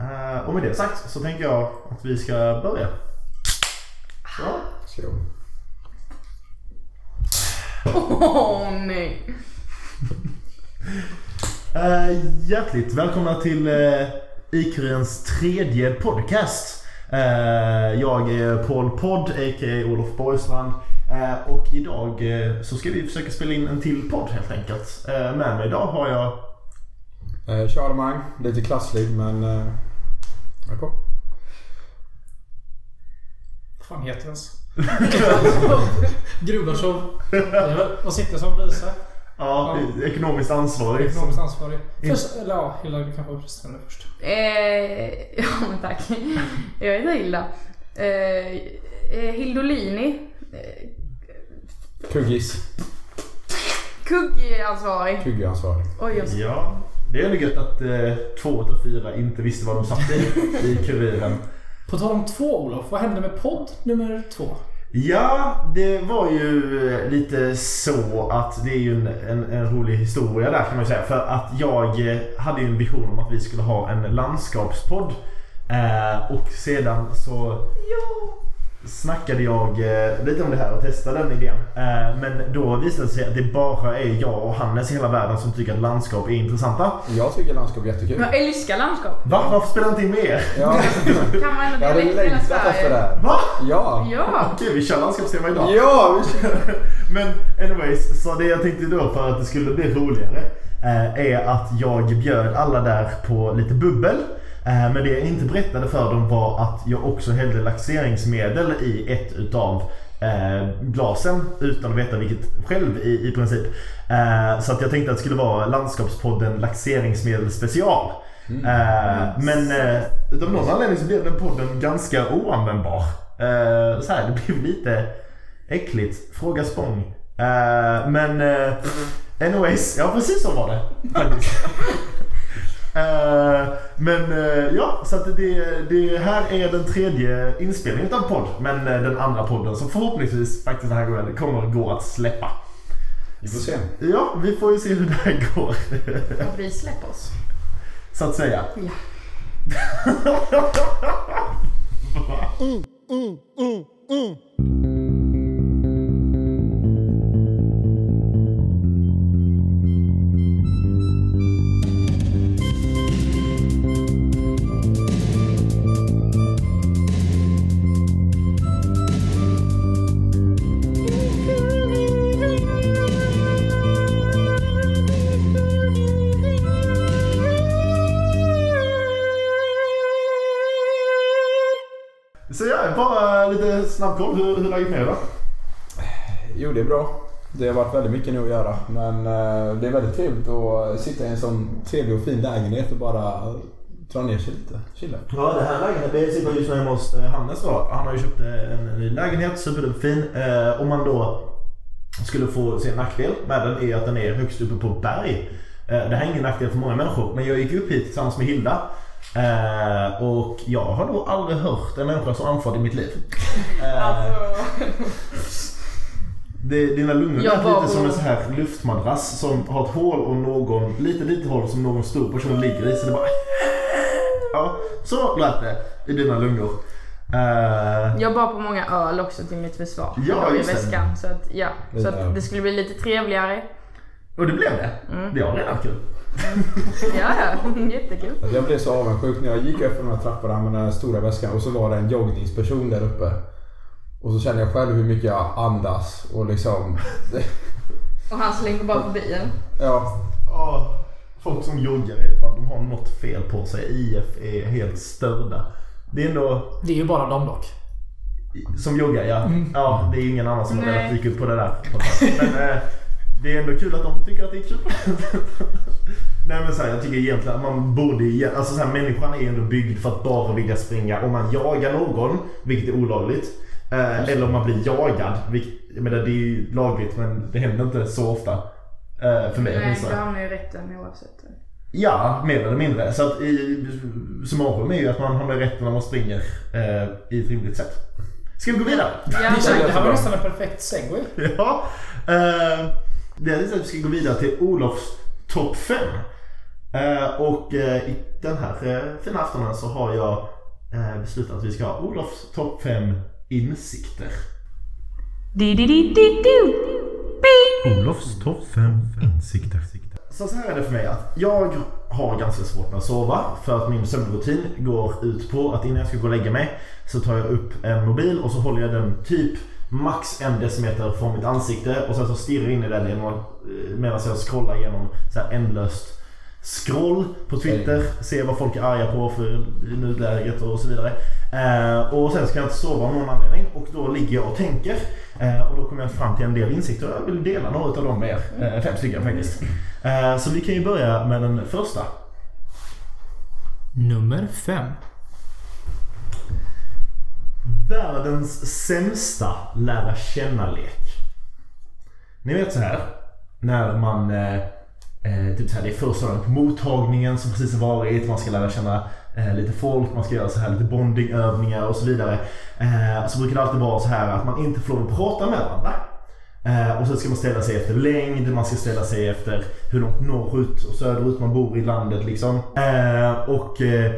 Eh, och med det sagt så tänker jag att vi ska börja. Ja. Åh nej. Uh, hjärtligt välkomna till uh, IQ-ens tredje podcast. Eh, jag är Paul Podd, a.k.a. Olof Borgstrand. Eh, och idag eh, så ska vi försöka spela in en till podd helt enkelt. Eh, med mig idag har jag... Eh, Charlemagne. Lite klasslig men... Jag är på. Vad fan heter ens? Grubashov. Vad sitter som vice? Ja, ekonomiskt ansvarig. Ekonomiskt ansvarig. Först, eller ja, Hilda du kan få presentera först. Eh, ja men tack. Jag heter Hilda. Eh, eh, Hildolini. Eh, Kuggis. Kuggansvarig. Kuggansvarig. Oj, oj. Ja, det är ändå gött att eh, två av fyra inte visste vad de satt i, i kuriren. På tal om två Olof, vad hände med podd nummer två? Ja, det var ju eh, lite så att det är ju en, en, en, rolig historia där kan man ju säga. För att jag eh, hade ju en vision om att vi skulle ha en landskapspodd. Eh, och sedan så snackade jag eh, lite om det här och testade den idén. Eh, men då visade det sig att det bara är jag och Hannes i hela världen som tycker att landskap är intressanta. Jag tycker landskap är jättekul. Jag älskar landskap. Va? Varför spelar inte in med er? Ja, Kan man ändå jag hade längtat efter det här. Va? Ja. Ja. Okej, vi kör landskapstema idag. Ja! vi kör. Men anyways, så det jag tänkte då för att det skulle bli roligare eh, är att jag bjöd alla där på lite bubbel. Eh, men det jag inte berättade för dem var att jag också hällde laxeringsmedel i ett utav eh, glasen utan att veta vilket själv i, i princip. Eh, så att jag tänkte att det skulle vara landskapspodden laxeringsmedel special. Eh, men utav någon anledning så blev den podden ganska oanvändbar. Så här, det blev lite äckligt. Fråga Spång. Men eh, anyways, ja precis så var det. Eh, men eh, ja, så att det, det här är den tredje inspelningen av podd. Men eh, den andra podden som förhoppningsvis faktiskt den här gången kommer gå att släppa. Vi får se. Ja, vi får ju se hur det här går. Och vi släpper oss. Så att säga. Ja. Så snabbkoll. Hur, hur är läget med då? Jo, det är bra. Det har varit väldigt mycket nu att göra. Men eh, det är väldigt trevligt att sitta i en sån trevlig och fin lägenhet och bara dra ner sig lite. Chilla. Ja, det här lägenheten, vi sitter just nu hemma hos eh, Hannes då. Han har ju köpt eh, en ny lägenhet, superduperfin. Eh, om man då skulle få se en nackdel med den är att den är högst uppe på berg. Eh, det här är ingen nackdel för många människor, men jag gick upp hit tillsammans med Hilda. Eh, och jag har nog aldrig hört en människa så andfådd i mitt liv. Eh, Alltså, det, dina lungor Jag var lite som en sån här luftmadrass som har ett hål och någon, lite lite hål som någon stor person ligger i. Så det bara... Ja, så lät det i dina lungor. Eh, jag bar på många öl också till mitt försvar. Ja, i väskan. Så att, ja. Så att det skulle bli lite trevligare. och det blev det. Mm. Det var redan kul. Ja, ja. Jättekul. Alltså, Jag blev så avundsjuk när jag gick upp för de här trapporna med den här stora väskan och så var det en joggningsperson där uppe. Och så kände jag själv hur mycket jag andas och liksom... Och han slängde bara förbi en. Ja, Ja, folk som joggar, är fan, de har något fel på sig. IF är helt störda. Det är ändå, Det är ju bara dem dock. som joggar ja. Ja, det är ingen annan som har Nej. velat dyka upp på det där. Men eh, det är ändå kul att de tycker att det är kul. Nej men så här, jag tycker egentligen att man borde, alltså så här, människan är ändå byggd för att bara vilja springa. Om man jagar någon, vilket är olagligt. Eh, eller om man blir jagad, vilket, jag menar det är ju lagligt men det händer inte så ofta. Eh, för mig Nej, åtminstone. du hamnar ju i rätten oavsett. Ja, mer eller mindre. Så att i summarum är ju att man har med rätten när man springer eh, i ett rimligt sätt. Ska vi gå vidare? Ja, Det, här var nästan en perfekt segway. Ja. Eh, det är så att vi ska gå vidare till Olofs topp 5. Eh, och eh, i den här eh, fina aftonen så har jag beslutat att vi ska ha Olofs topp 5 insikter. Olofs topp 5 insikter. Så, så här är det för mig att jag har ganska svårt med att sova för att min sömnrutin går ut på att innan jag ska gå och lägga mig så tar jag upp en mobil och så håller jag den typ max en decimeter från mitt ansikte och sen så stirrar jag in i den medan jag scrollar igenom så här ändlöst scroll på Twitter, se vad folk är arga på för i nuläget och så vidare. Eh, och sen ska jag inte sova av någon anledning och då ligger jag och tänker. Eh, och då kommer jag fram till en del insikter och jag vill dela några av dem med er. Eh, fem stycken faktiskt. Eh, så vi kan ju börja med den första. Nummer fem. Världens sämsta lära känna-lek. Ni vet så här när man eh, typ såhär, det är första dagen på mottagningen som precis har varit. Man ska lära känna eh, lite folk, man ska göra så här lite bondingövningar och så vidare. Eh, så brukar det alltid vara så här att man inte får lov att prata med varandra. Eh, och så ska man ställa sig efter längd, man ska ställa sig efter hur långt norrut och söderut man bor i landet liksom. Eh, och eh,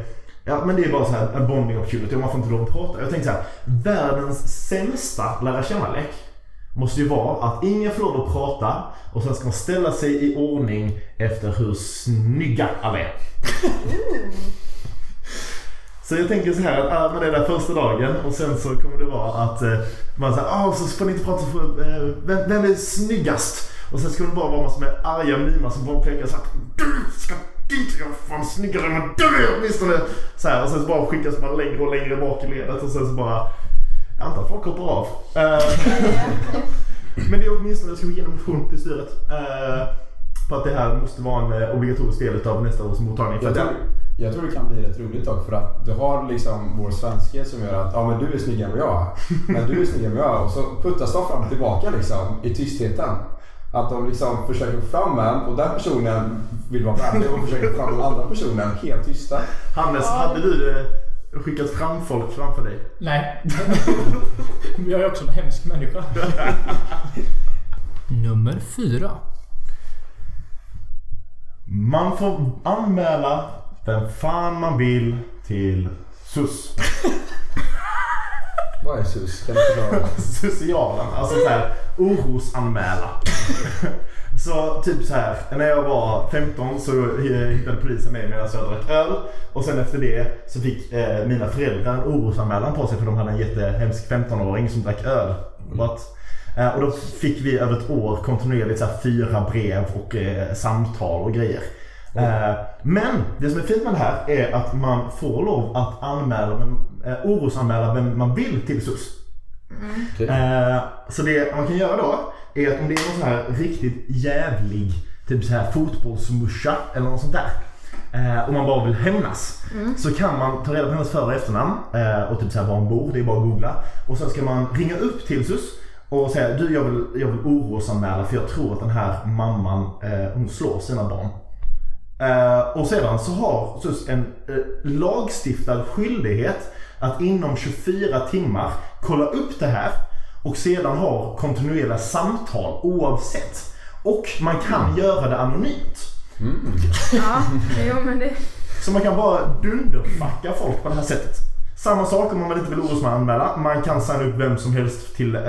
Ja men det är bara så här en bonding opportunity och man får inte lov att prata. Jag tänkte så här, världens sämsta lära känna-lek måste ju vara att ingen får lov att prata och sen ska man ställa sig i ordning efter hur snygga alla är. Så jag tänker så här att ah, det är där första dagen och sen så kommer det vara att eh, man säger ah, så får ni inte prata för eh, vem, vem är snyggast? Och sen ska det bara vara massor med arga mimar som bara pekar så här du ska dit, jag är fan snyggare än vad du är åtminstone. Så här, och sen så bara skickas man längre och längre bak i ledet och sen så bara jag antar att folk hoppar av. Eh, men det är åtminstone, jag ska skicka en motion till styret. Eh, på att det här måste vara en eh, obligatorisk del av nästa års mottagning. För Jag att tror, jag tror det kan bli rätt roligt dock för att du har liksom vår svenske som gör att ja men du är snyggare än vad jag. Men du är snyggare än vad jag. Och så puttas de fram och tillbaka liksom i tystheten. Att de liksom försöker få fram en och den personen vill vara vänlig och försöker få fram den andra personen helt tysta. Hannes, hade du skickat fram folk framför dig? Nej. jag är också en hemsk människa. Nummer fyra. Man får anmäla vem fan man vill till SUS. Vad är sus? Kan du förklara? Socialen, alltså så här orosanmäla. Så typ så här, när jag var 15 så hittade polisen mig medan jag drack öl. Och sen efter det så fick eh, mina föräldrar en orosanmälan på sig för de hade en jättehemsk 15-åring som drack öl. But, eh, och då fick vi över ett år kontinuerligt så här, fyra brev och eh, samtal och grejer. Eh, men det som är fint med det här är att man får lov att anmäla, eh, orosanmäla vem man vill till SUS. Okej. Eh, så det man kan göra då är att om det är någon sån här riktigt jävlig typ så här fotbollsmuscha eller något sånt där. Eh, och man bara vill hämnas. Så kan man ta reda på hennes för och efternamn eh, och typ så här var hon bor. Det är bara att googla. Och sen ska man ringa upp till SUS och säga du jag vill, jag vill orosanmäla för jag tror att den här mamman eh, hon slår sina barn. Eh, och sedan så har SUS en eh, lagstiftad skyldighet att inom 24 timmar kolla upp det här och sedan ha kontinuerliga samtal oavsett. Och man kan göra det anonymt. Ja, jo men det... Så man kan bara dunderfucka folk på det här sättet. Samma sak om man inte vill orosanmäla. Man kan signa upp vem som helst till eh,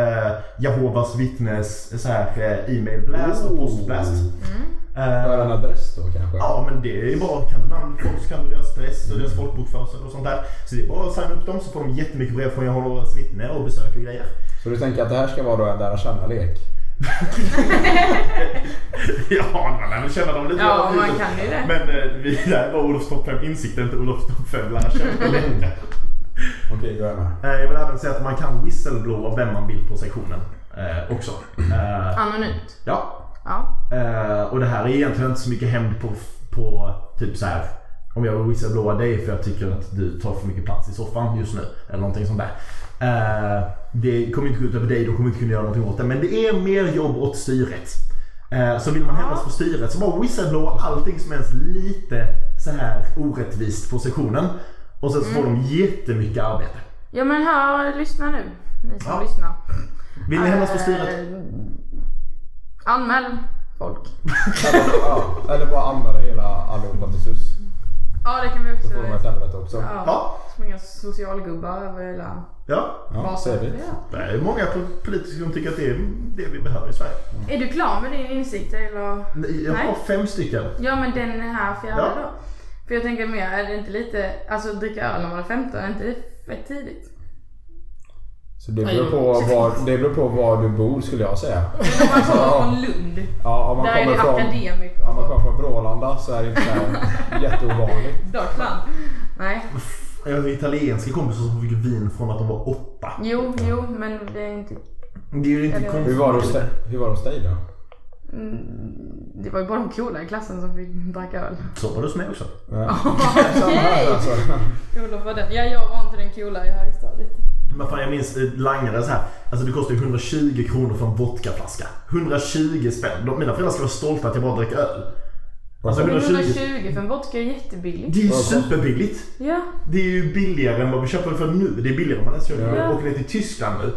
Jehovas vittnes så här, eh, e-mail blast och postblast. Har jag en adress då kanske? Ja men det är bara, kan du namn, folk kan du deras adress och deras folkbokförsel och sånt där. Så det är bara att signa upp dem så får de jättemycket brev från Jehovas vittne och besök och grejer. Så du tänker att det här ska vara då en lära känna-lek? ja, man lär väl känna dem lite. Ja, man kan ju det. Men eh, vi, det här var Olofs topp 5 insikter, inte Olofs topp 5 lära känna. Okej, då är jag med. Eh, Jag vill även säga att man kan whistleblowa vem man vill på sektionen eh, också. Eh, Anonymt. ja, Ja. eh, och det här är egentligen inte så mycket hämnd på, på typ så här. Om jag vill whistleblowa dig för jag tycker att du tar för mycket plats i soffan just nu. Eller någonting sånt där. Eh, det kommer inte gå ut över dig, du kommer inte kunna göra någonting åt det. Men det är mer jobb åt styret. Eh, så vill man hämnas på styret så bara whistleblowa allting som är ens lite så här orättvist på sektionen. Och sen så får de jättemycket arbete. Ja men hör, lyssna nu. Ni som Ja. lyssnar. Vill ni hämnas på styret? Eh, Anmäl folk. Eller, ja, eller bara anmäla hela allihopa till SUS. Ja, det kan vi Så också. får de ett helvete också. Ja, Ja, så många socialgubbar över hela ja. Ja, basen. ser vi. Ja. Det är många po- politiker som tycker att det är det vi behöver i Sverige. Är du klar med din insikt eller? Nej, Jag har Nej. fem stycken. Ja men den här fjärde Ja. då? För jag tänker mer, är det inte lite, alltså dricka öl när man är 15, är inte det fett tidigt? Så det beror, på var, det beror på var du bor skulle jag säga. Om man kommer från Lund, Ja, om man där är kommer det från, akademiker om man kommer från Brålanda så är det inte jätteovanligt. Dockland. Nej, Jag har italienska kompisar som fick vin från att de var åtta. jo, jo, men det är inte... Det är ju inte konstigt. det hur var det hos dig då? Mm, det var ju bara de coola i klassen som fick dricka öl. Så var det hos mig också. Ja. Här alltså. Olof var den. Ja, jag var inte den coola i högstadiet. Men fan jag minns eh, langare så här. Alltså det kostar ju 120 kronor för en vodkaflaska. 120 spänn. De, mina föräldrar ska vara stolta att jag bara dricker öl. Alltså Men 120. 120 för en vodka är jättebilligt. Det är ju superbilligt. Ja, Det är ju billigare än vad vi köper för nu. Det är billigare om man ens köper Ja. åker ner till Tyskland nu.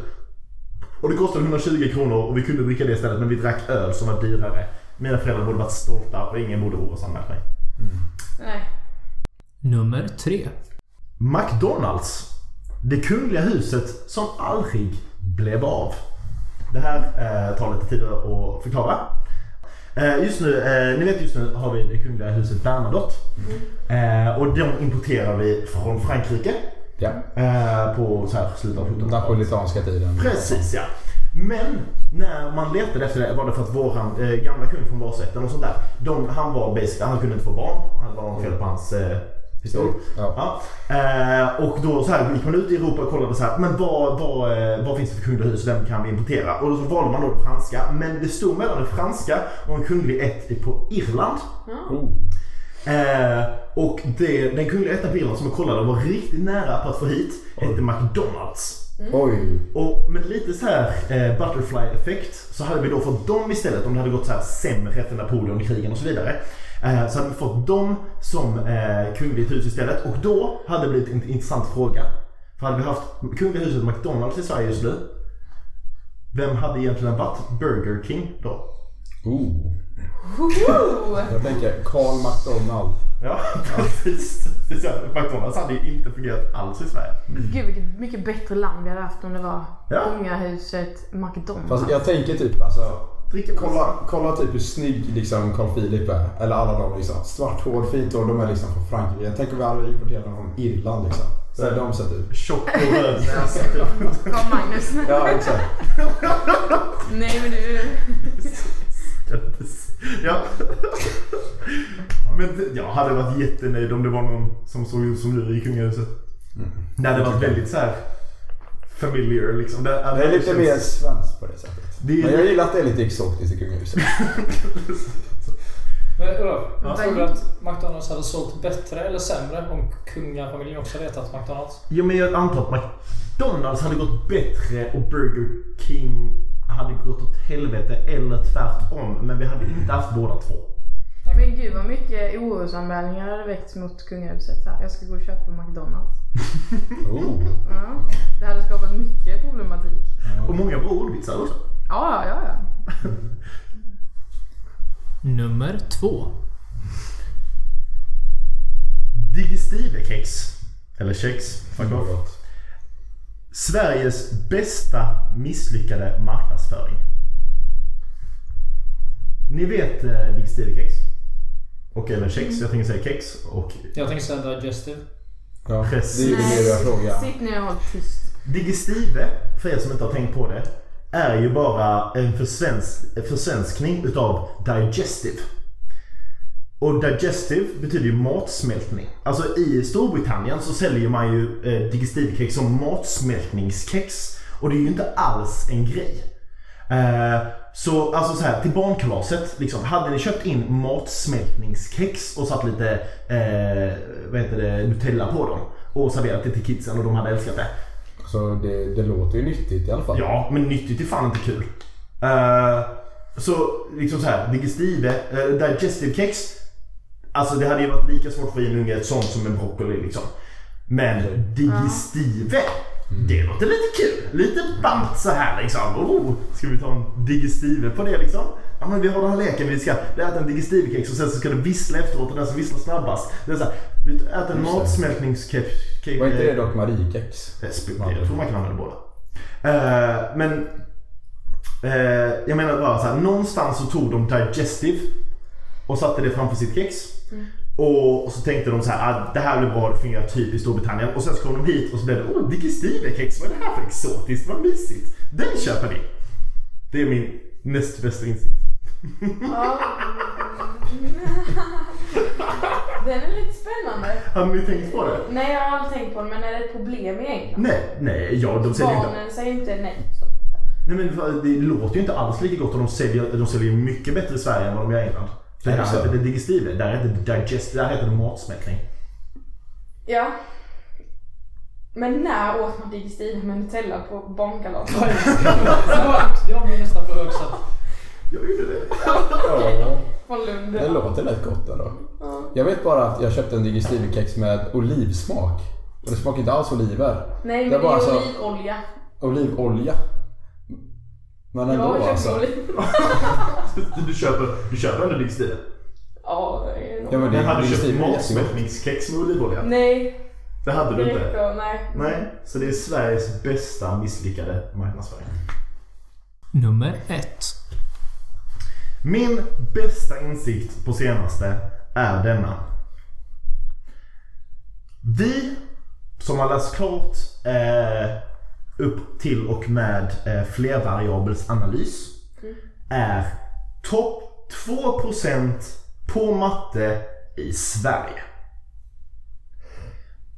Och det kostade 120 kronor och vi kunde dricka det istället men vi drack öl som var dyrare. Mina föräldrar borde varit stolta och ingen borde orosanmält mig. nej. Nummer tre. McDonalds. Det kungliga huset som aldrig blev av. Det här eh, tar lite tid att förklara. Eh, just nu, eh, ni vet just nu har vi det kungliga huset Bernadotte. Eh, och de importerar vi från Frankrike. Ja. Eh, på så här slutet av 1700-talet. Napolitanska tiden. Precis ja. Men när man letade efter det var det för att våran eh, gamla kung från Vasasläkten och sånt där. De, han var basic, han kunde inte få barn. Han var fel på hans eh, pistol. Ja. Ja. Eh, och då så här, gick man ut i Europa och kollade så här, men vad, vad, eh, vad finns det för kungliga hus och vem kan vi importera? Och då så valde man då det franska. Men det stod mellan det franska och en kunglig ett på Irland. Oh. Eh, och det, den kungliga Irland som jag kollade var riktigt nära på att få hit hette McDonalds. Oj. Och med lite så här eh, butterfly-effekt så hade vi då fått dem istället om det hade gått så här sämre efter Napoleonkrigen och så vidare. Eh, så hade vi fått dem som eh, kungligt hus istället och då hade det blivit en intressant fråga. För hade vi haft kungliga huset McDonalds i Sverige just nu. Vem hade egentligen varit Burger King då? Oh. Jag tänker Carl McDonald. Ja, precis. McDonalds hade ju inte fungerat alls i Sverige. Gud vilket mycket bättre land vi hade haft om det var Ja. kungahuset McDonalds. Fast jag tänker typ alltså. Dricka Kolla, kolla typ hur snygg liksom Carl Philip är. Eller alla de liksom. Svart hår, fint hår. De är liksom från Frankrike. Jag tänker vi hade importerat dem från Irland liksom. Så hade de sett ut. Tjock och röd näsa. Carl Magnus. Ja exakt. Nej men du. Ja. Men det- jag hade varit jättenöjd om det var någon som såg ut som du i kungahuset. Det hade varit väldigt så här familiar liksom. Det, Det är lite mer svenskt på det sättet. Det är- Men jag gillar att det är lite exotiskt i kungahuset. Men Olof, Ja. tror du att McDonalds hade sålt bättre eller sämre om kungafamiljen också vetat McDonalds? Jo men jag antar att McDonalds hade gått bättre och Burger King hade gått åt helvete eller tvärtom. Men vi hade inte haft båda två. Men gud vad mycket orosanmälningar hade väckts mot kungahuset. Så här, jag ska gå och köpa McDonalds. Oh. Ja, det hade skapat mycket problematik. Och många bra ordvitsar också. Ja, ja, ja. Nummer två. Digestive-kex. Eller kex. Fuck off. Sveriges bästa misslyckade marknadsföring. Ni vet eh, digestive-kex? Och även kex. Jag tänker säga kex. Och Jag tänker säga digestive. Ja, Precis. det är ju det jag frågar. Sitt ner och håll tyst. Digestive, för er som inte har tänkt på det, är ju bara en försvensk, försvenskning utav digestive. Och digestive betyder ju matsmältning. Alltså i Storbritannien så säljer man ju eh, digestivkex som matsmältningskex. Och det är ju inte alls en grej. Eh, så alltså så här, till barnkalaset, liksom, hade ni köpt in matsmältningskex och satt lite eh, vad heter det, Nutella på dem och serverat det till kidsen och de hade älskat det. Så det, det låter ju nyttigt i alla fall. Ja, men nyttigt är fan inte kul. Eh, så liksom så här, digestive, uh, digestive kex. Alltså det hade ju varit lika svårt för en unge ett sånt som en broccoli liksom. Men digestive Det låter lite kul. Lite ballt så här liksom. Oh, ska vi ta en digestive på det liksom? Ja men vi har den här leken. Vi ska äta en digestivkex och sen så ska det vissla efteråt och den som visslar snabbast. Det är så här, vi äter en matsmältningskex. Var inte det dock Mariekex? Spelar- Jag tror man kan använda båda. Eh, men eh, jag menar bara så här, någonstans så tog de Digestive och satte det framför sitt kex. Och, och så tänkte de så här, ah, det här blir bra, det fungerar typ i Storbritannien. Och sen så kom de hit och så blev det, oh, Digestive-kex, vad är det här för exotiskt, vad mysigt. Den köper vi. Det är min näst bästa insikt. Ja. Den är lite spännande. Har ni tänkt på det? Nej, jag har aldrig tänkt på det, men är det ett problem i England? Nej, nej, ja de inte... Barnen säger inte nej. Stopp. Nej men det låter ju inte alls lika gott och de säljer, de säljer mycket bättre i Sverige än vad de gör i England. Det Är det här så? heter det digestive, där heter det digest, där heter det matsmältning. Ja. Men när åt man digestive med Nutella på barnkalas? Det var min nästan på högsta. Jag gjorde det. Ja, Från Lund. det låter rätt gott ändå. Ja. Jag vet bara att jag köpte en digestivkex med olivsmak. Och det smakar inte alls oliver. Nej, Det men är det bara är så- olivolja. Olivolja. Men ändå Jag köpte alltså. Du köper, du köper ändå digestive? Ja, är Ja, men det- Men hade köpt är matsmältningskex med olivolja? Nej, Det hade du inte? Nej. Nej, så det är Sveriges bästa misslyckade marknadsföring. Nummer ett. Min bästa insikt på senaste är denna. Vi som har läst klart eh, upp till och med eh, flervariabelsanalys är topp 2% på matte i Sverige.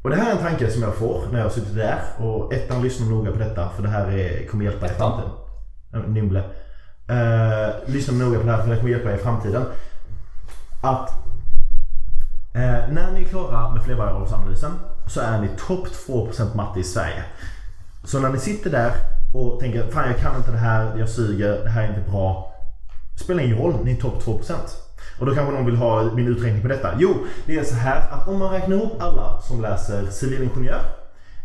Och det här är en tanke som jag får när jag suttit där och ettan lyssnar noga på detta för det här är, kommer hjälpa i framtiden. Ja, Nimble. Eh, lyssna noga på det här för det kommer hjälpa er i framtiden. Att eh, när ni är klara med flervariabelsanalysen så är ni topp 2% matte i Sverige. Så när ni sitter där och tänker fan jag kan inte det här, jag suger, det här är inte bra. Spelar ingen roll, ni är topp 2%. Och då kanske någon vill ha min uträkning på detta. Jo, det är så här att om man räknar ihop alla som läser civilingenjör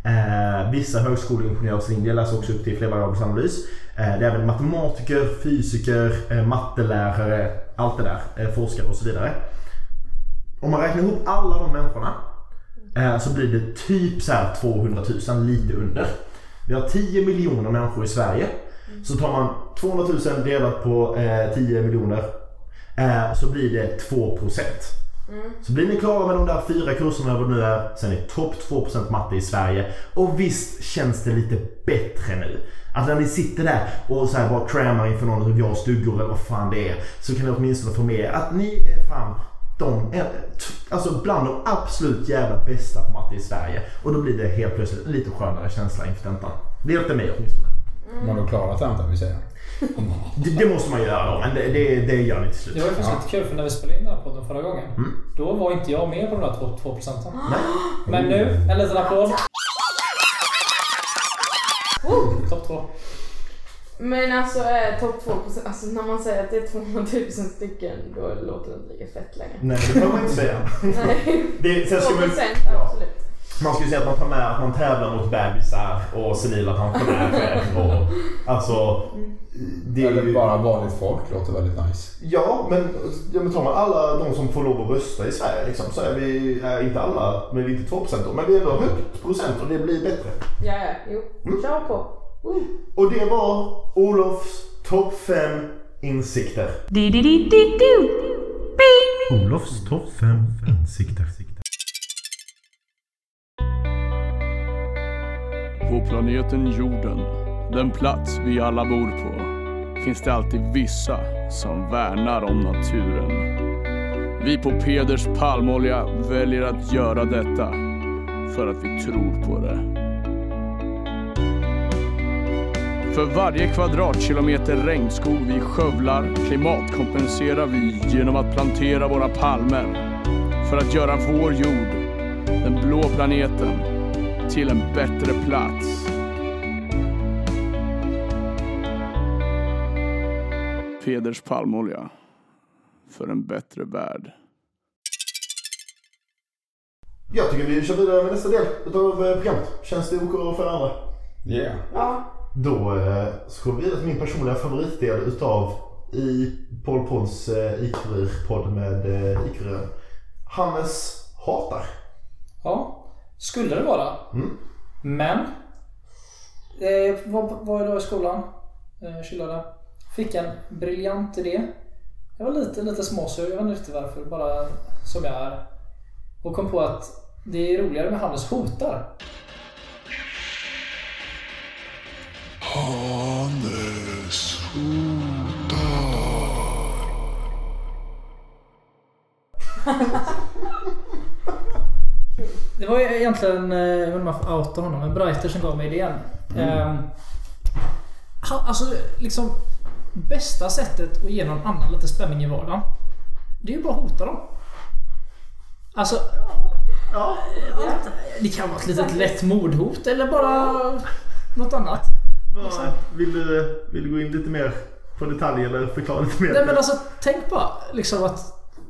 Eh, vissa högskoleingenjörslinjer läser också upp till flervariabelsanalys. Eh, det är även matematiker, fysiker, eh, mattelärare, allt det där. Eh, forskare och så vidare. Om man räknar ihop alla de människorna eh, så blir det typ så här 200 000, lite under. Vi har 10 miljoner människor i Sverige. Så tar man 200 000 delat på eh, 10 miljoner eh, så blir det 2% så blir ni klara med de där fyra kurserna vad det nu är. Sen är topp 2% matte i Sverige. Och visst känns det lite bättre nu. Att när ni sitter där och så bara crammar inför någon hur jag stugor eller vad fan det är. Så kan ni åtminstone få med att ni är fan de alltså bland de absolut jävla bästa på matte i Sverige. Och då blir det helt plötsligt en lite skönare känsla inför tentan. Det hjälpte mig åtminstone. Man har klarat tentan vill säga. Det, det måste man göra då, men det, det, det gör ni till slut. Det var ju faktiskt lite kul för när vi spelade in den här podden förra gången. Mm. Då var inte jag med på de där 2 2 procenten. Nej. Men nu, en liten applåd. Topp två. Men alltså är topp 2%, alltså när man säger att det är 200 000 stycken då låter det inte lika fett längre. Nej, det behöver man inte säga. Nej, Det, sen ska 2% man, ja. absolut. Man ju säga att man tar med att man tävlar mot bebisar och senila pensionärer och alltså... Det är Eller ju, bara vanligt folk låter väldigt nice. Ja, men, ja, men tar man alla de som får lov att rösta i Sverige liksom, så är vi, är inte alla, men vi är inte 2% då, men vi är ändå högt procent och det blir bättre. Ja, ja, jo. Mm. Kör på. Och det var Olofs topp 5 insikter. Olofs topp 5 insikter. På planeten jorden, den plats vi alla bor på, finns det alltid vissa som värnar om naturen. Vi på Peders palmolja väljer att göra detta för att vi tror på det. För varje kvadratkilometer regnskog vi skövlar klimatkompenserar vi genom att plantera våra palmer för att göra vår jord, den blå planeten, till en bättre plats. Peders palmolja. För en bättre värld. Jag tycker vi kör vidare med nästa del utav eh, programmet. Känns det OK för andra? Yeah. Ja. Då eh, går vi vidare till min personliga favoritdel utav i Paul Podds eh, IQ-podd med eh, IQ Hannes hatar. Ja, skulle det vara. Mm. Men. Eh, var, var idag i skolan. Eh, chillade. Fick en briljant idé. Jag var lite, lite småsur. Jag vet inte riktigt varför. Bara som jag är. Och kom på att det är roligare med Hannes hotar. Var ju egentligen, eh, jag vet inte om jag får outa honom, men Breiter som gav mig idén. Mm. han, alltså liksom bästa sättet att ge någon annan lite spänning i vardagen. Det är ju bara att hota dem. Alltså, Ja. allt, det kan vara ett litet lätt mordhot eller bara något annat. Vad- Vill du, vill du gå in lite mer på detalj eller förklara lite mer? Nej men alltså tänk bara liksom att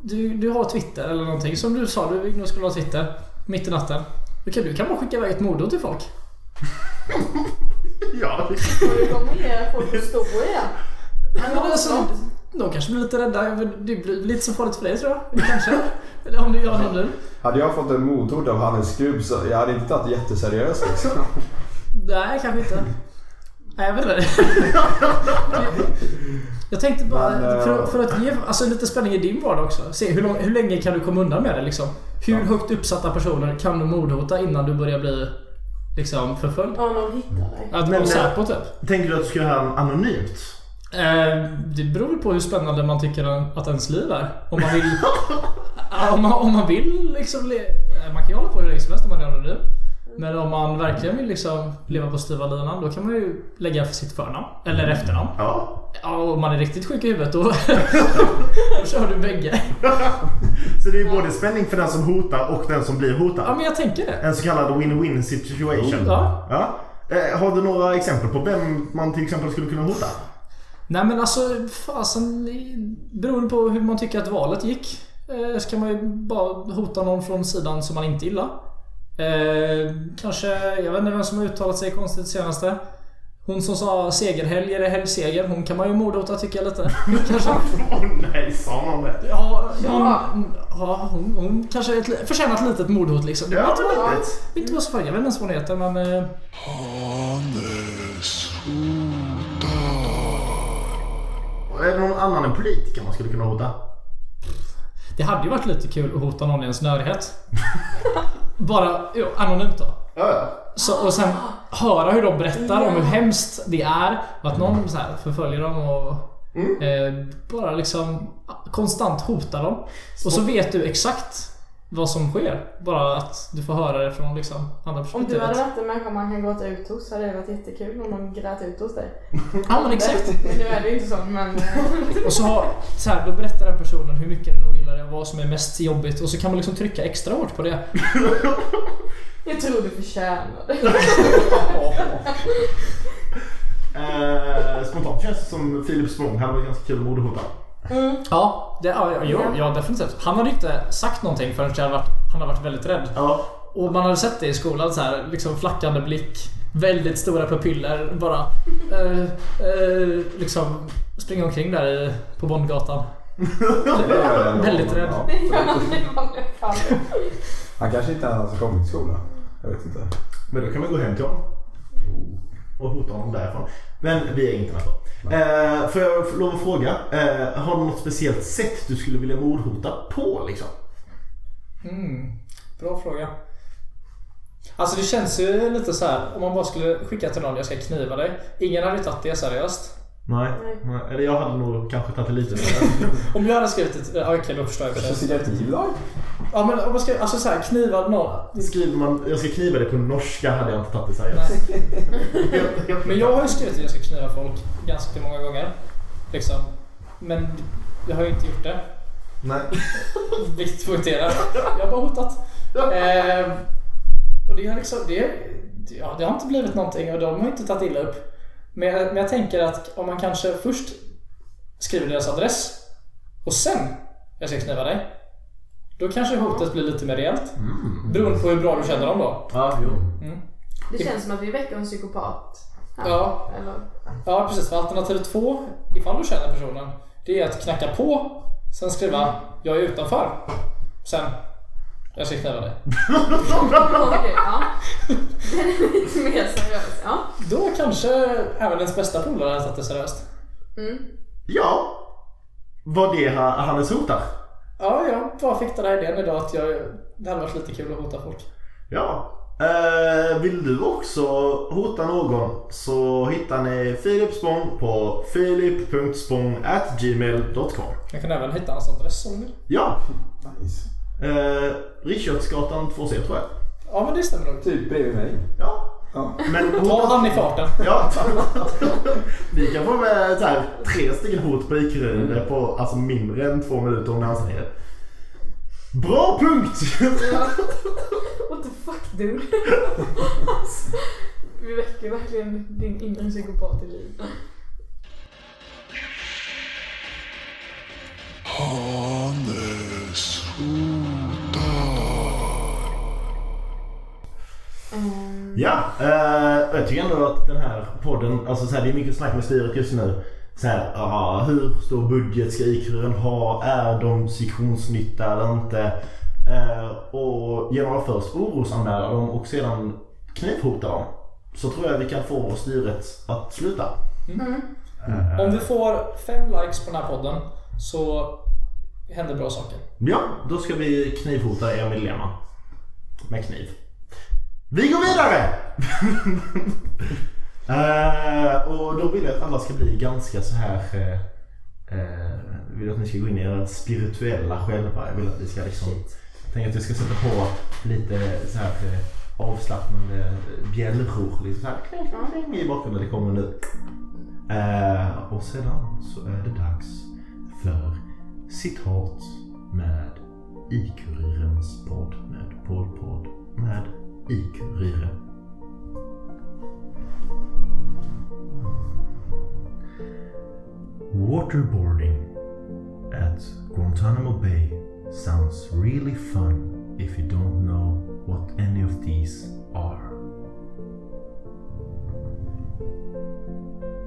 du, du har Twitter eller någonting. Som du sa, du nu skulle ha Twitter. Mitt i natten. Du kan, du kan bara skicka iväg ett mordhot till folk. Ja. Det kommer ge folk att stå i det. Men alltså, de kanske blir lite rädda. Det blir lite så farligt för dig tror jag. Kanske. Eller om du gör det nu. Hade jag fått en motord av Hannes Skrubb så jag hade inte tagit det jätteseriöst liksom. Nej, kanske inte. Nej, jag vet inte. Jag tänkte bara, Men, eh, för, för att ge alltså, lite spänning i din vardag också. Se hur, lång, hur länge kan du komma undan med det liksom? Hur Ja. högt uppsatta personer kan du mordhota innan du börjar bli liksom förföljd? Ja, någon hittar dig. Att Men, eh, Säpo typ. Tänkte du att du skulle göra anonymt? Eh, det beror på hur spännande man tycker att ens liv är. Om man vill... Om, man, om man vill liksom... Le, man kan ju hålla på hur länge som helst om man är anonym. Men om man verkligen vill liksom leva på styva linan då kan man ju lägga för sitt förnamn. Eller efternamn. Ja. Ja, om man är riktigt sjuk i huvudet då, då kör du bägge. Så det är både spänning för den som hotar och den som blir Ja, hotad. men jag tänker det. En så kallad win-win situation. Ja. Ja. Eh, har du några exempel på vem man till exempel skulle kunna hota? Nej men alltså fasen, beroende på hur man tycker att valet gick. Eh, så kan man ju bara hota någon från sidan som man inte gillar. Eh, kanske, jag vet inte vem som har uttalat sig konstigt senaste. Hon som sa segerhelg eller helgseger, hon kan man ju mordhota tycker jag lite. Kanske. Nej, sa någon det? Ja, hon, ja, hon, hon kanske ett, förtjänar ett litet mordhot liksom. Det Ja, behöver inte, vara- litet. behöver inte så farligt. Jag vet inte ens vad hon heter men... Eh, Hannes Är det någon annan än politiker man skulle kunna hota? det hade ju varit lite kul att hota någon i ens nödighet. Bara jo, anonymt då. Ja, ja. Så, och sen höra hur de berättar om hur hemskt det är. Och att någon så här förföljer dem och eh, bara liksom konstant hotar dem. Och så vet du exakt vad som sker. Bara att du får höra det från liksom andra Om du perspektivet. hade varit en människa man kan gråta ut hos hade det varit jättekul om någon grät ut hos dig. Ja men exakt. Nu är det ju inte så men... eh, Och så, har, så här, då berättar den personen hur mycket den ogillar det och vad som är mest jobbigt. Och så kan man liksom trycka extra hårt på det. Jag tror du förtjänar det. Eh, spontant känns det som Filip Spång hade varit ganska kul att mordhota. Ja, det, ja, ja, ja, ja definitivt. Han hade inte sagt någonting förrän jag hade varit, han hade varit väldigt rädd. Ja. Och man hade sett det i skolan så här, liksom flackande blick, väldigt stora pupiller, bara eh, eh, liksom springa omkring där i, på Bondgatan. Väldigt rädd. Han kanske inte ens har kommit till skolan. Jag vet inte. Men då kan vi gå hem till honom. Och hota honom därifrån. Men via internet då. Eh, får jag lov att fråga? Eh, har du något speciellt sätt du skulle vilja mordhota på liksom? Mm, bra fråga. Alltså det känns ju lite så här om man bara skulle skicka till någon jag ska kniva dig. Ingen hade tagit det seriöst. Nej. Nej. Eller jag hade nog kanske tagit det lite. Om jag hade skrivit ett... ja, Okej, då förstår jag. Kanske det. cigarettiv då? Ja men om man ska, alltså så här, kniva någon. Skriver man jag ska kniva det på norska hade jag inte tagit det seriöst. Men jag har ju skrivit att jag ska kniva folk ganska många gånger. Liksom. Men jag har ju inte gjort det. Nej. Viktigt poängtera. Jag har bara hotat. Eh, och det har liksom... Det, ja, det har inte blivit någonting och de har inte tagit illa upp. Men jag, men jag tänker att om man kanske först skriver deras adress och sen jag ska kniva dig. Då kanske hotet blir lite mer rejält. Beroende på hur bra du känner dem då. Ja, jo. Det känns som att vi väcker en psykopat. här. Ja. Eller, Ja, precis. För alternativ två, ifall du känner personen, det är att knacka på, sen skriva “Jag är utanför”. Sen “Jag ska kniva dig”. Okej, ja. Den är lite mer seriös. Ja. Då kanske även ens bästa polare hade tagit det seriöst. Mm. Ja. Var det ha- Hannes hotar? Ja, jag bara fick den här idén idag att jag, det hade varit lite kul att hota folk. Ja. Eh, vill du också hota någon så hittar ni Filip Spång på filip.spång.gmail.com Jag kan även hitta hans adress om vill. Ja. Nice. Eh, Riksgötsgatan 2C tror jag. Ja, men det stämmer nog. Typ bredvid mig. Ja. Ja. Men Ta han i farten. Ja. Vi kan få med så här, tre stycken hot på IQ på alltså mindre än två minuter om ni anstränger er. Bra punkt! What the fuck dude? vi väcker verkligen din inre psykopat i liv. Hannes Ja, eh, jag tycker ändå att den här podden, alltså så här, det är mycket snack med styret just nu. Så här, ah, hur stor budget ska IQ ha? Är de sektionsnytta eller inte? Eh, och genom att först orosanmäla dem och sedan knivhota dem så tror jag vi kan få styret att sluta. Eh, Om vi får fem likes på den här podden så händer bra saker. Ja, då ska vi knivhota er medlemmar. Med kniv. Vi går vidare! Eh, och då vill jag att alla ska bli ganska så här... jag vill att ni ska gå in i era spirituella själva. Jag vill att vi ska liksom... Tänker att jag ska sätta på lite så här avslappnande bjällror. Lite så här kling, kling, kling i bakgrunden. Det kommer nu. Och sedan så är det dags för citat med I-Kurirens podd med Podd med I-Kuriren. Waterboarding at Guantanamo Bay sounds really fun if you don't know what any of these are.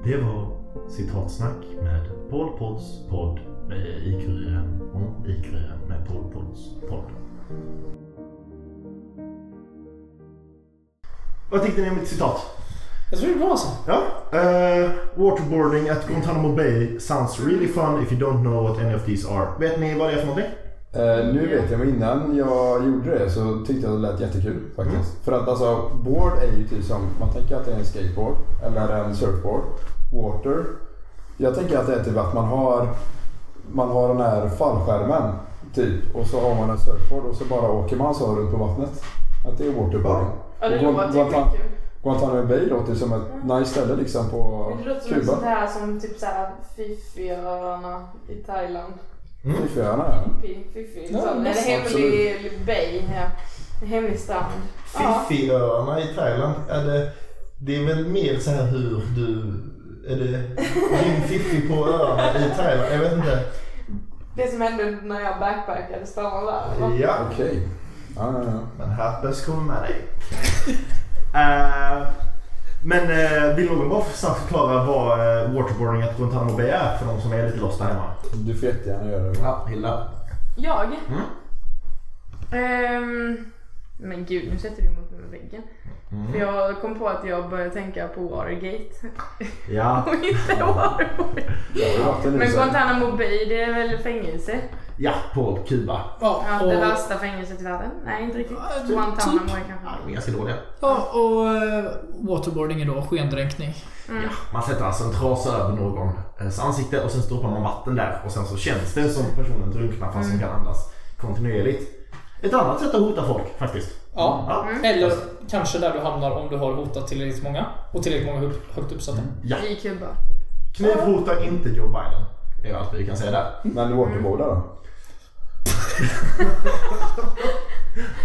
Det var citatsnack med Paul Podds podd eh, med I-Kuriren om I-Kuriren med Paul Podds podd. Vad tyckte ni om mitt citat? Jag tror det är bra alltså. Ja. eh, waterboarding at Guantanamo Bay sounds really fun if you don't know what any of these are. Vet ni vad det är för någonting? Eh, nu vet jag, men innan jag gjorde det så tyckte jag det lät jättekul faktiskt. För att alltså, board är ju typ som, man tänker att det är en skateboard eller en surfboard. Water. Jag tänker att det är typ att man har, man har den här fallskärmen typ och så har man en surfboard och så bara åker man så runt på vattnet. Att det är waterboarding. Ja, det låter ju skitkul. Guantanamo Bay låter ju som ett nice ställe liksom på Det låter som Kuba. sånt här som typ såhär Fifi-öarna i Thailand. Fifföarna ja. Fiffi, Fiffi. Ja, en hemlig bay. Ja. En hemlig strand. Ja. Fifiöarna i Thailand, är det, det är väl mer så här hur du... Är det din fiffi på öarna i Thailand? Jag vet inte. Det som hände när jag backpackade stannade där. Ja. Okej. Ja, ja, ja. Men Happes kommer med dig. Eh, men uh, vill någon bara snabbt förklara vad uh, waterboarding at Guantanamo Bay är för de som är lite lost där hemma? Du får jättegärna göra det. Ja, Hilda. Jag? Mm. Ehm, men gud, nu sätter du emot mig med väggen. Mm. För jag kom på att jag började tänka på Watergate. Ja. och inte varit en Men. Guantanamo Bay, det är väl fängelse? Ja, på Kuba. Ja, Ja, och, det värsta fängelset i världen? Nej, inte riktigt. Ja, typ. Guantanamo är Ja, kanske. de är ganska dåliga. ja, och eh, waterboarding är då skendränkning. Mm. Ja, man sätter alltså en trasa över någons ansikte och sen stoppar man vatten där och sen så känns det som personen drunknar fast Mm. som kan andas kontinuerligt. Ett annat sätt att hota folk faktiskt. Ja. Ja. Mm. Eller kanske där du hamnar om du har hotat tillräckligt många och tillräckligt många högt, uppsatta. ja. I Kuba. Knivhota inte Joe Biden. Det är allt vi kan säga där. Men waterboardar då?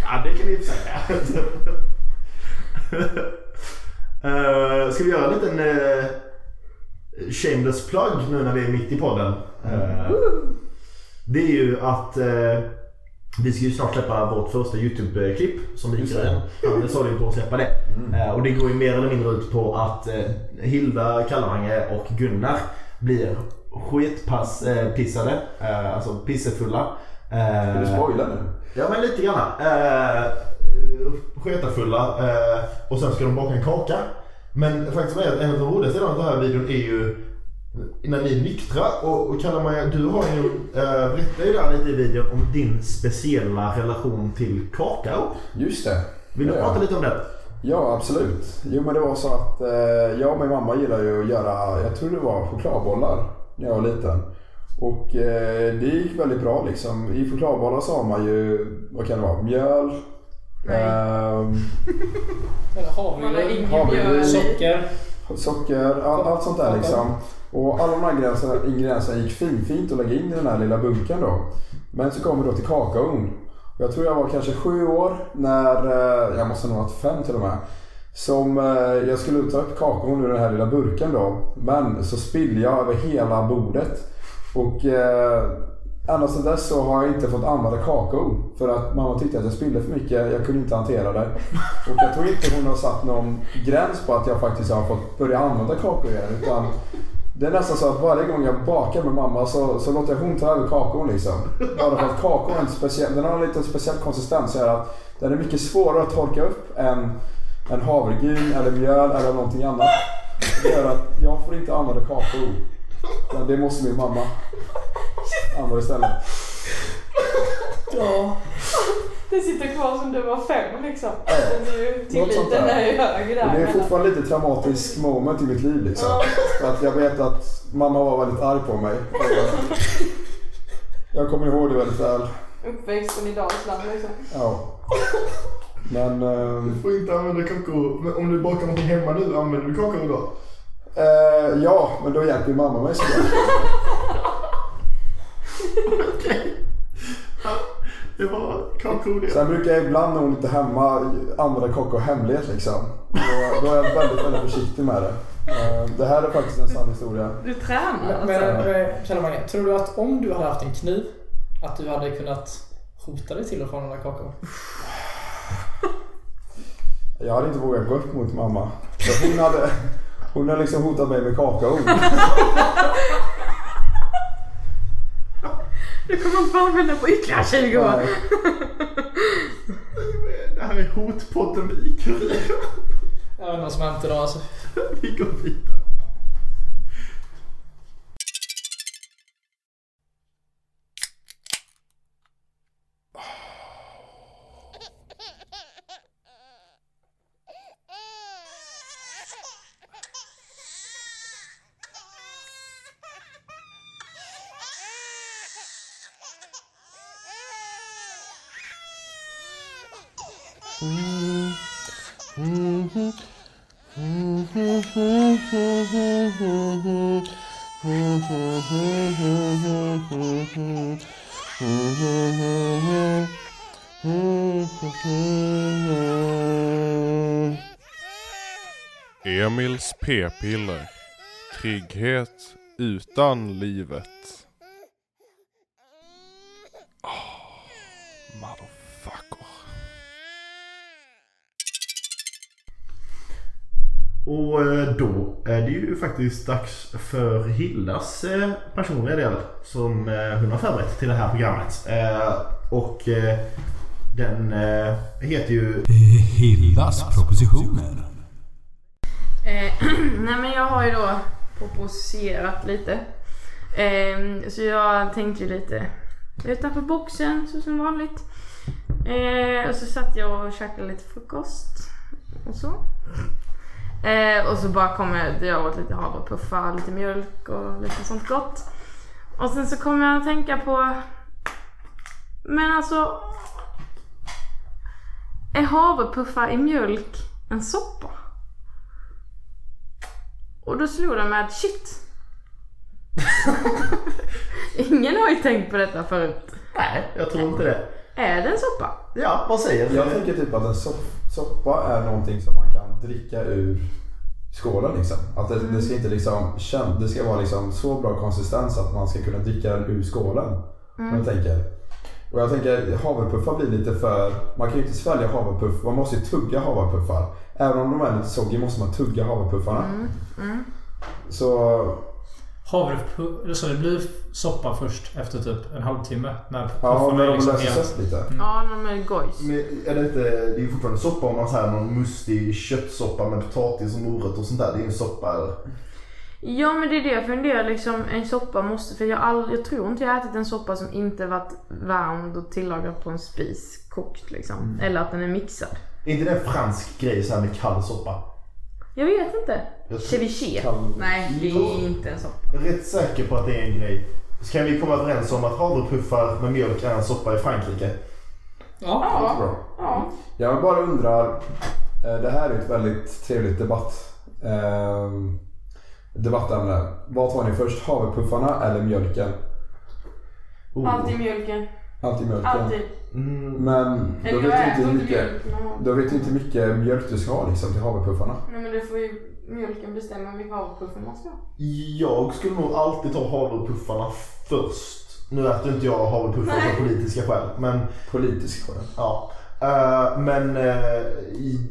Ja, det kan vi säga. uh, ska vi göra en liten uh, shameless plug nu när vi är mitt i podden? Eh, det är ju att uh, Vi ska ju snart släppa vårt första YouTube-klipp som Mikael sa ju på att släppa det. Mm. Eh, Och det går ju mer eller mindre ut på att eh, Hilda Kallavange och Gunnar blir sketpissade, eh, alltså pissefulla. Vill du spoila nu? Ja men lite grann. Eh, sketafulla eh, och sen ska de baka en kaka. Men faktiskt är att en av de roligaste delarna av den här videon är ju när ni är nyktra och, och kallar man, du har ju, eh, berättar ju där lite i videon om din speciella relation till kakao. Just det. Vill du Ja. prata lite om det? Ja, absolut. Jo, men det var så att eh, jag och min mamma gillar ju att göra, jag tror det var chokladbollar när jag var liten. Och eh, det gick väldigt bra liksom. I chokladbollar så har man ju, vad kan det vara, mjöl, Nej. ehm, i. socker. socker, all, allt sånt där liksom. Och alla de här ingredienserna, ingredienserna gick finfint att lägga in i den här lilla bunken då. Men så kommer vi då till kakaon. Jag tror jag var kanske sju år när, eh, jag måste nog ha varit fem till och med. Som eh, jag skulle ta upp kakaon ur den här lilla burken då. Men så spillde jag över hela bordet. Och eh, ända sedan dess så har jag inte fått använda kakao. För att mamma tyckte att jag spillde för mycket. Jag kunde inte hantera det. Och jag tror inte hon har satt någon gräns på att jag faktiskt har fått börja använda kakao igen. Utan det är nästan så att varje gång jag bakar med mamma så, så låter jag hon ta över kakaon liksom. Bara för att kakaon är en speciell, den har en liten speciell konsistens. Här att den är mycket svårare att torka upp än, än havregryn eller mjöl eller någonting annat. Det gör att jag får inte använda kakao. Men det måste min mamma använda istället. Ja. Det sitter kvar som du var fem liksom. Ja. Den är ju Något sånt tilliten är ju hög där. Det är fortfarande lite traumatisk moment i mitt liv liksom. Ja. För att jag vet att mamma var väldigt arg på mig. Jag kommer ihåg det väldigt väl. Uppväxten i Dalsland liksom. Ja. Men... Du får inte använda kakao. Men om du bakar någonting hemma nu, använder du kakao då? Eh, ja, men då hjälper ju mamma mig såklart. Det var kakao det. Sen brukar jag ibland när hon inte är hemma använda kakao hemlighet liksom. Då, då är jag väldigt, väldigt försiktig med det. Eh, det här är faktiskt en sann historia. Du tränar Men, alltså. men eh, Kalle Mange, tror du att om du hade haft en kniv att du hade kunnat hota dig till och från den där kakaon? Jag hade inte vågat gå upp mot mamma. För hon hade, hon hade liksom hotat mig med kakao. Du kommer inte få använda på ytterligare 20 år. Det här är hotpodden med Ikarin. Jag vet inte vad som hänt idag alltså. Vi går vidare. Emils p-piller. Trygghet utan livet. Oh, motherfucker. Och eh, då är det ju faktiskt dags för Hildas eh, personliga del som eh, hon har förberett till det här programmet. Och den heter ju Hildas propositioner. Nej men jag har ju då proposerat lite. Eh, så jag tänkte ju lite utanför boxen så som vanligt. Eh, och så satt jag och käkade lite frukost och så. Eh, och så bara kom jag, jag åt lite havrepuffar, lite mjölk och lite sånt gott. Och sen så kom jag att tänka på Men alltså Är havrepuffar i mjölk en soppa? Och då slog det mig att shit. Ingen har ju tänkt på detta förut. Nej, jag tror inte det. Är det en soppa? Ja, vad säger du? Jag tänker typ att en sopp, soppa är någonting som man kan dricka ur skålen liksom. Att det, det ska inte liksom, det ska vara liksom så bra konsistens att man ska kunna dricka den ur skålen. Om jag tänker. Och jag tänker havrepuffar blir lite för... Man kan ju inte svälja havrpuff. Man måste ju tugga havrepuffar. Även om de är lite soggy måste man tugga havrepuffarna. Mm. Mm. Så Havrepuff, så det blir soppa först efter typ en halvtimme. När ja, när är de liksom sig lite. Ja, de är gojs. Men är det inte, det är ju fortfarande soppa om man här någon mustig köttsoppa med potatis och morötter och sånt där. Det är ju en soppa eller? Ja men det är det jag funderar liksom, en soppa måste, för jag, all, jag tror inte jag har ätit en soppa som inte varit värmd och tillagad på en spis, kokt liksom. Eller att den är mixad. Är inte det en fransk grej så här med kall soppa? Jag vet inte. Jag Ceviche? Kall- Nej, det är inte en soppa. Jag är rätt säker på att det är en grej. Så kan vi komma överens om att havrepuffar med mjölk är en soppa i Frankrike? Ja. Ja. bra. ja. Jag bara undrar. eh, Det här är ett väldigt trevligt debatt. Debattämne. Vad tar ni först? Havrepuffarna eller mjölken? Oh. Alltid mjölken. Alltid mjölken. Alltid. Mm. Men då vet du inte mycket, då vet du inte hur mycket mjölk du ska ha liksom till havrepuffarna. Nej men det får ju mjölken bestämma vilka havrepuffar man ska ha. Jag skulle nog alltid ta havrepuffarna först. Nu äter inte jag havrepuffar av politiska skäl. Men Politisk skäl. Ja. Eh, men eh,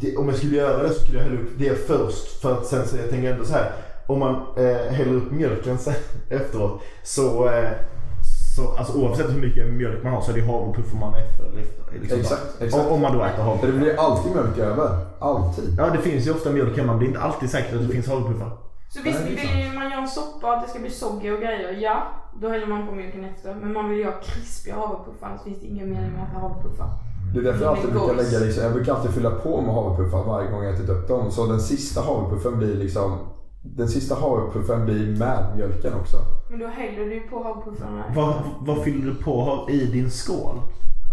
det, om jag skulle göra det så skulle jag hälla upp det först. För att sen så jag tänker ändå så här. Om man uh, häller upp mjölken sen, efteråt så, eh, så alltså, oavsett hur mycket mjölk man har så är det havrepuffar man efter. liksom Exakt, exakt. Om, om man då äter För det havrepuffar. blir alltid mjölk över. Alltid. Ja det finns ju ofta mjölk hemma men det är inte alltid säkert att det finns havrepuffar. Så visst vill man göra en soppa att det ska bli soggy och grejer, ja. Då häller man på mjölken efter. Men man vill ju ha krispiga havrepuffar annars finns det ingen mening med att ha havrepuffar. Det är därför jag alltid brukar lägga liksom, jag brukar alltid fylla på med havrepuffar varje gång jag ätit upp dem. Så den sista havrepuffen blir liksom, den sista havrepuffen blir med mjölken också. Men då häller du ju på havrepuffarna. Vad, vad fyller du på i din skål?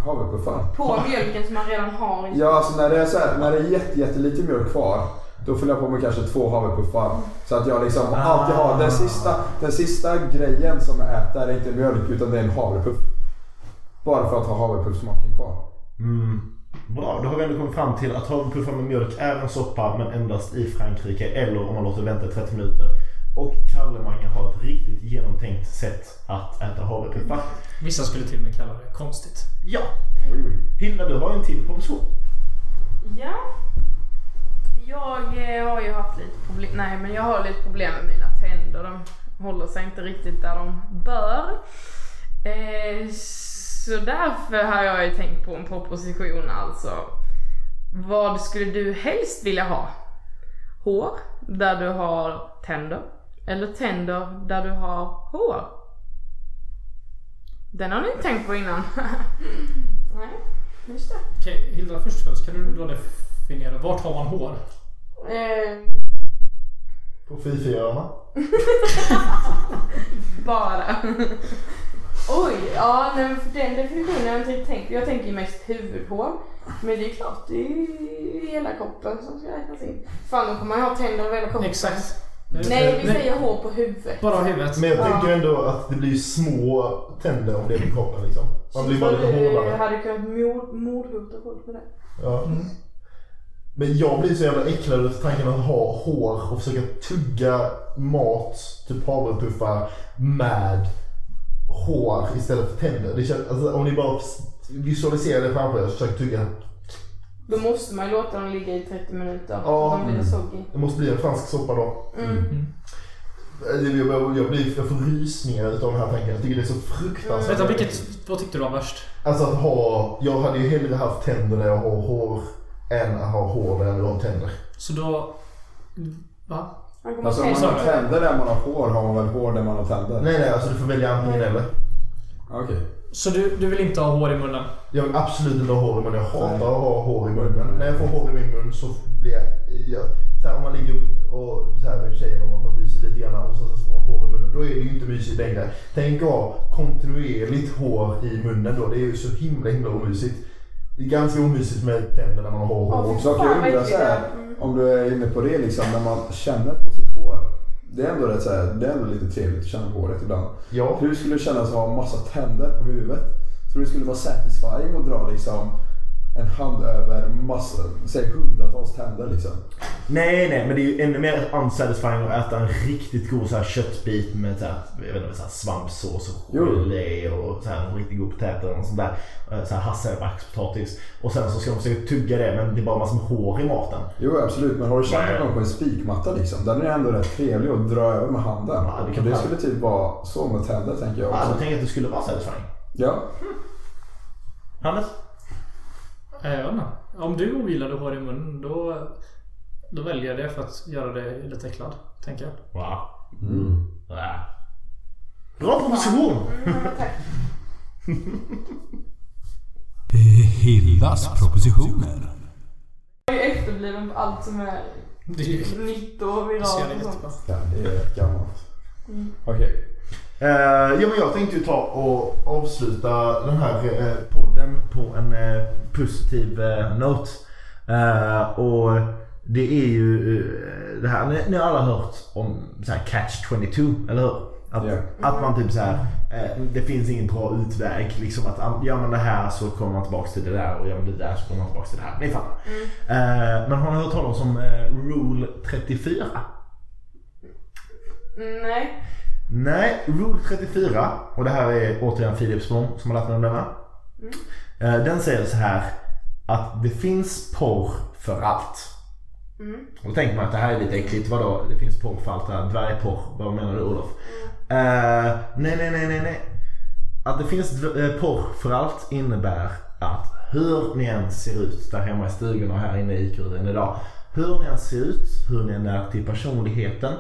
Havrepuffar. På mjölken som man redan har i Ja, alltså när det är så här, när det är jätte, jättelite mjölk kvar. Då fyller jag på med kanske två havrepuffar. Så att jag liksom alltid har den sista, den sista grejen som jag äter är inte mjölk utan det är en havrepuff. Bara för att ha havrepuffsmaken kvar. Mm. Bra, då har vi ändå kommit fram till att havrepuffar med mjölk är en soppa men endast i Frankrike eller om man låter vänta i 30 minuter. Och Kalle Mange har ett riktigt genomtänkt sätt att äta havrepuffar. Vissa skulle till och med kalla det konstigt. Ja! Hilda, du har ju en till proposition. Ja. Jag eh, har ju haft lite problem, nej men jag har lite problem med mina tänder. De håller sig inte riktigt där de bör. Eh, så därför har jag ju tänkt på en proposition alltså. Vad skulle du helst vilja ha? Hår där du har tänder? Eller tänder där du har hår? Den har ni inte tänkt på innan. nej, just det. Okej, Hilda först först. Kan du då definiera vart har man hår? Eh, På fifierarna. Bara. Oj, ja nej, men för den definitionen har jag inte tänkt. Jag tänker ju mest huvudhår. Men det är klart, det är ju hela kroppen som ska räknas in. Fan, då kommer man ha tänder över hela kroppen. Exakt. Nej, vi säger hår på huvudet. Bara huvudet. Men jag Ja. tänker ändå att det blir små tänder om det är på kroppen liksom. Man blir bara lite hårdare. hade kunnat mord, mordhota folk med det. Ja. Men jag blir så jävla äcklad av tanken att ha hår och försöka tugga mat, typ havrepuffar, med hår istället för tänder. Det känns, alltså, om ni bara visualiserar det framför er och försöker tugga. Då måste man ju låta dem ligga i 30 minuter. Ja. Så de blir soggy. Det måste bli en fransk soppa då. Mm. Jag, jag, jag, blir, jag får rysningar utav den här tanken. Jag tycker det är så fruktansvärt. Vänta, vilket, vad tyckte du var värst? Alltså att ha, jag hade ju hellre haft tänder där jag har hår än att ha hår där jag har tänder. Så då... Va? Kommer Alltså om man har tänder där man har hår har man väl hår där man har tänder? Nej nej, alltså du får välja antingen eller. Okej. Så du, du vill inte ha hår i munnen? Jag vill absolut inte ha hår i munnen. Jag hatar att ha hår i munnen. När jag får hår i min mun så blir jag... jag så här, om man ligger och så här med tjejen och man myser lite grann och så, så får man hår i munnen. Då är det ju inte mysigt längre. Tänk att ha kontinuerligt hår i munnen då. Det är ju så himla himla omysigt. Det är ganska omysigt med tänder när man har hår. Ja, hår. fy Så kan fan, jag vad undra äckligt så här. Mm. om du är inne på det liksom, när man känner på sitt hår. Det är ändå, rätt, så här, det är ändå lite trevligt att känna på håret ibland. Ja. Hur skulle det kännas att ha massa tänder på huvudet? Tror du det skulle vara satisfying att dra liksom en hand över massa, säg hundratals tänder liksom? Nej, nej, men det är ju ännu mer unsatisfying att äta en riktigt god så här, köttbit med så här, jag vet inte, så här, svampsås och gelé och så här, en riktigt god potäter och sånt där. Eh, Så här hasselbackspotatis. Och sen så ska de försöka tugga det men det är bara massor med hår i maten. Jo absolut, men har du Nej. någon på en spikmatta liksom? Den är ändå rätt trevlig att dra över med handen. Ja, det det, skulle typ vara så med tänder tänker jag Ja, också. du tänker att det skulle vara satisfying? Ja. Hannes? Inte. Om du ogillar du har i munnen då, då väljer jag det för att göra dig lite äcklad. Tänker jag. Wow. Mm. Ja. Bra proposition! Mm. Hildas propositioner. Jag är efterbliven på allt som är Det nytt och det viralt och sånt. ja, det är gammalt. Mm. Okej. Eh, ja, men jag tänkte ju ta och avsluta den här eh, podden på en eh, positiv eh, note. Och det är ju det här, ni, ni har alla hört om så här catch 22, eller hur? Att, Ja. att man typ så här, det finns ingen bra utväg. Liksom att ah, gör man det här så kommer man tillbaka till det där och gör man det där så kommer man tillbaka till det här. Ni fattar. Eh, men har ni hört talas om Rule 34? Mm, Nej. Nej, Rule 34, och det här är återigen Filip Spång som har lärt mig om denna. Eh, Den säger så här att det finns porr för allt. Mm. Och då tänker man att det här är lite äckligt. Vadå? Det finns porr för allt det här. Dvärgporr. Vad menar du Olof? Eh, nej, nej, nej, nej, nej. Att det finns eh, porr för allt innebär att hur ni än ser ut där hemma i stugorna och här inne i kuren idag. Hur ni än ser ut, hur ni än är till personligheten,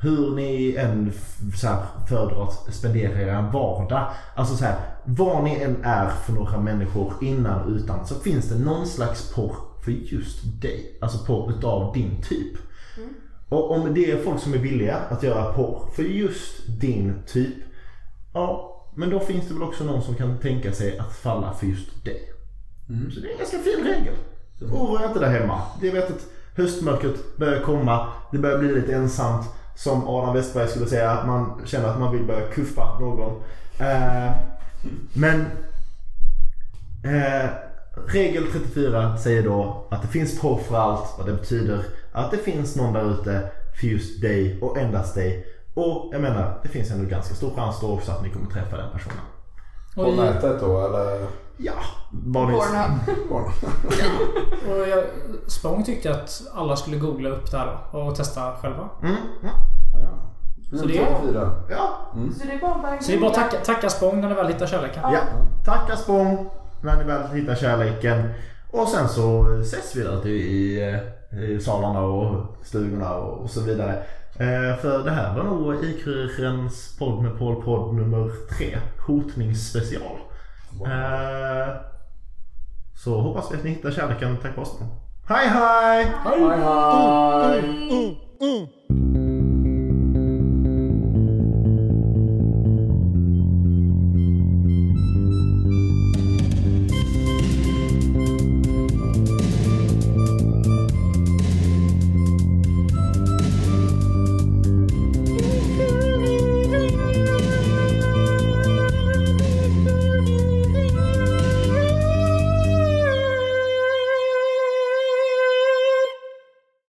hur ni än så här, föredrar att spendera er vardag. Alltså så här, vad ni än är för några människor innan och utan så finns det någon slags porr för just dig. Alltså porr utav din typ. Och om det är folk som är villiga att göra porr för just din typ. Ja, men då finns det väl också någon som kan tänka sig att falla för just dig. Så det är en ganska fin regel. Oroa inte där hemma. Det vet att höstmörkret börjar komma. Det börjar bli lite ensamt. Som Adam Westberg skulle säga. Man känner att man vill börja kuffa någon. Eh, men eh, regel 34 säger då att det finns porr för allt. Och det betyder att det finns någon där ute för just dig och endast dig. Och jag menar, det finns ändå ganska stor chans då också att ni kommer träffa den personen. På Och, i, nätet då eller? Ja, ni... Pornhub. Barn. och jag, Spång tyckte att alla skulle googla upp det här och testa själva. Mm, mm, Ja. Så det är- 34. ja, Så det är bara bara Så det är bara att tacka, tacka Spång när ni väl hittar kärleken. ja. Tacka Spång när ni väl hittar kärleken. Och sen så ses vi där i, eh, i salarna och stugorna och, och så vidare. Eh, för det här var nog Ikurens podd med Paul podd nummer tre. Hotningsspecial. Eh, så hoppas vi att ni hittar kärleken tack vare oss. Hej hej! Hej hej! Mm, mm.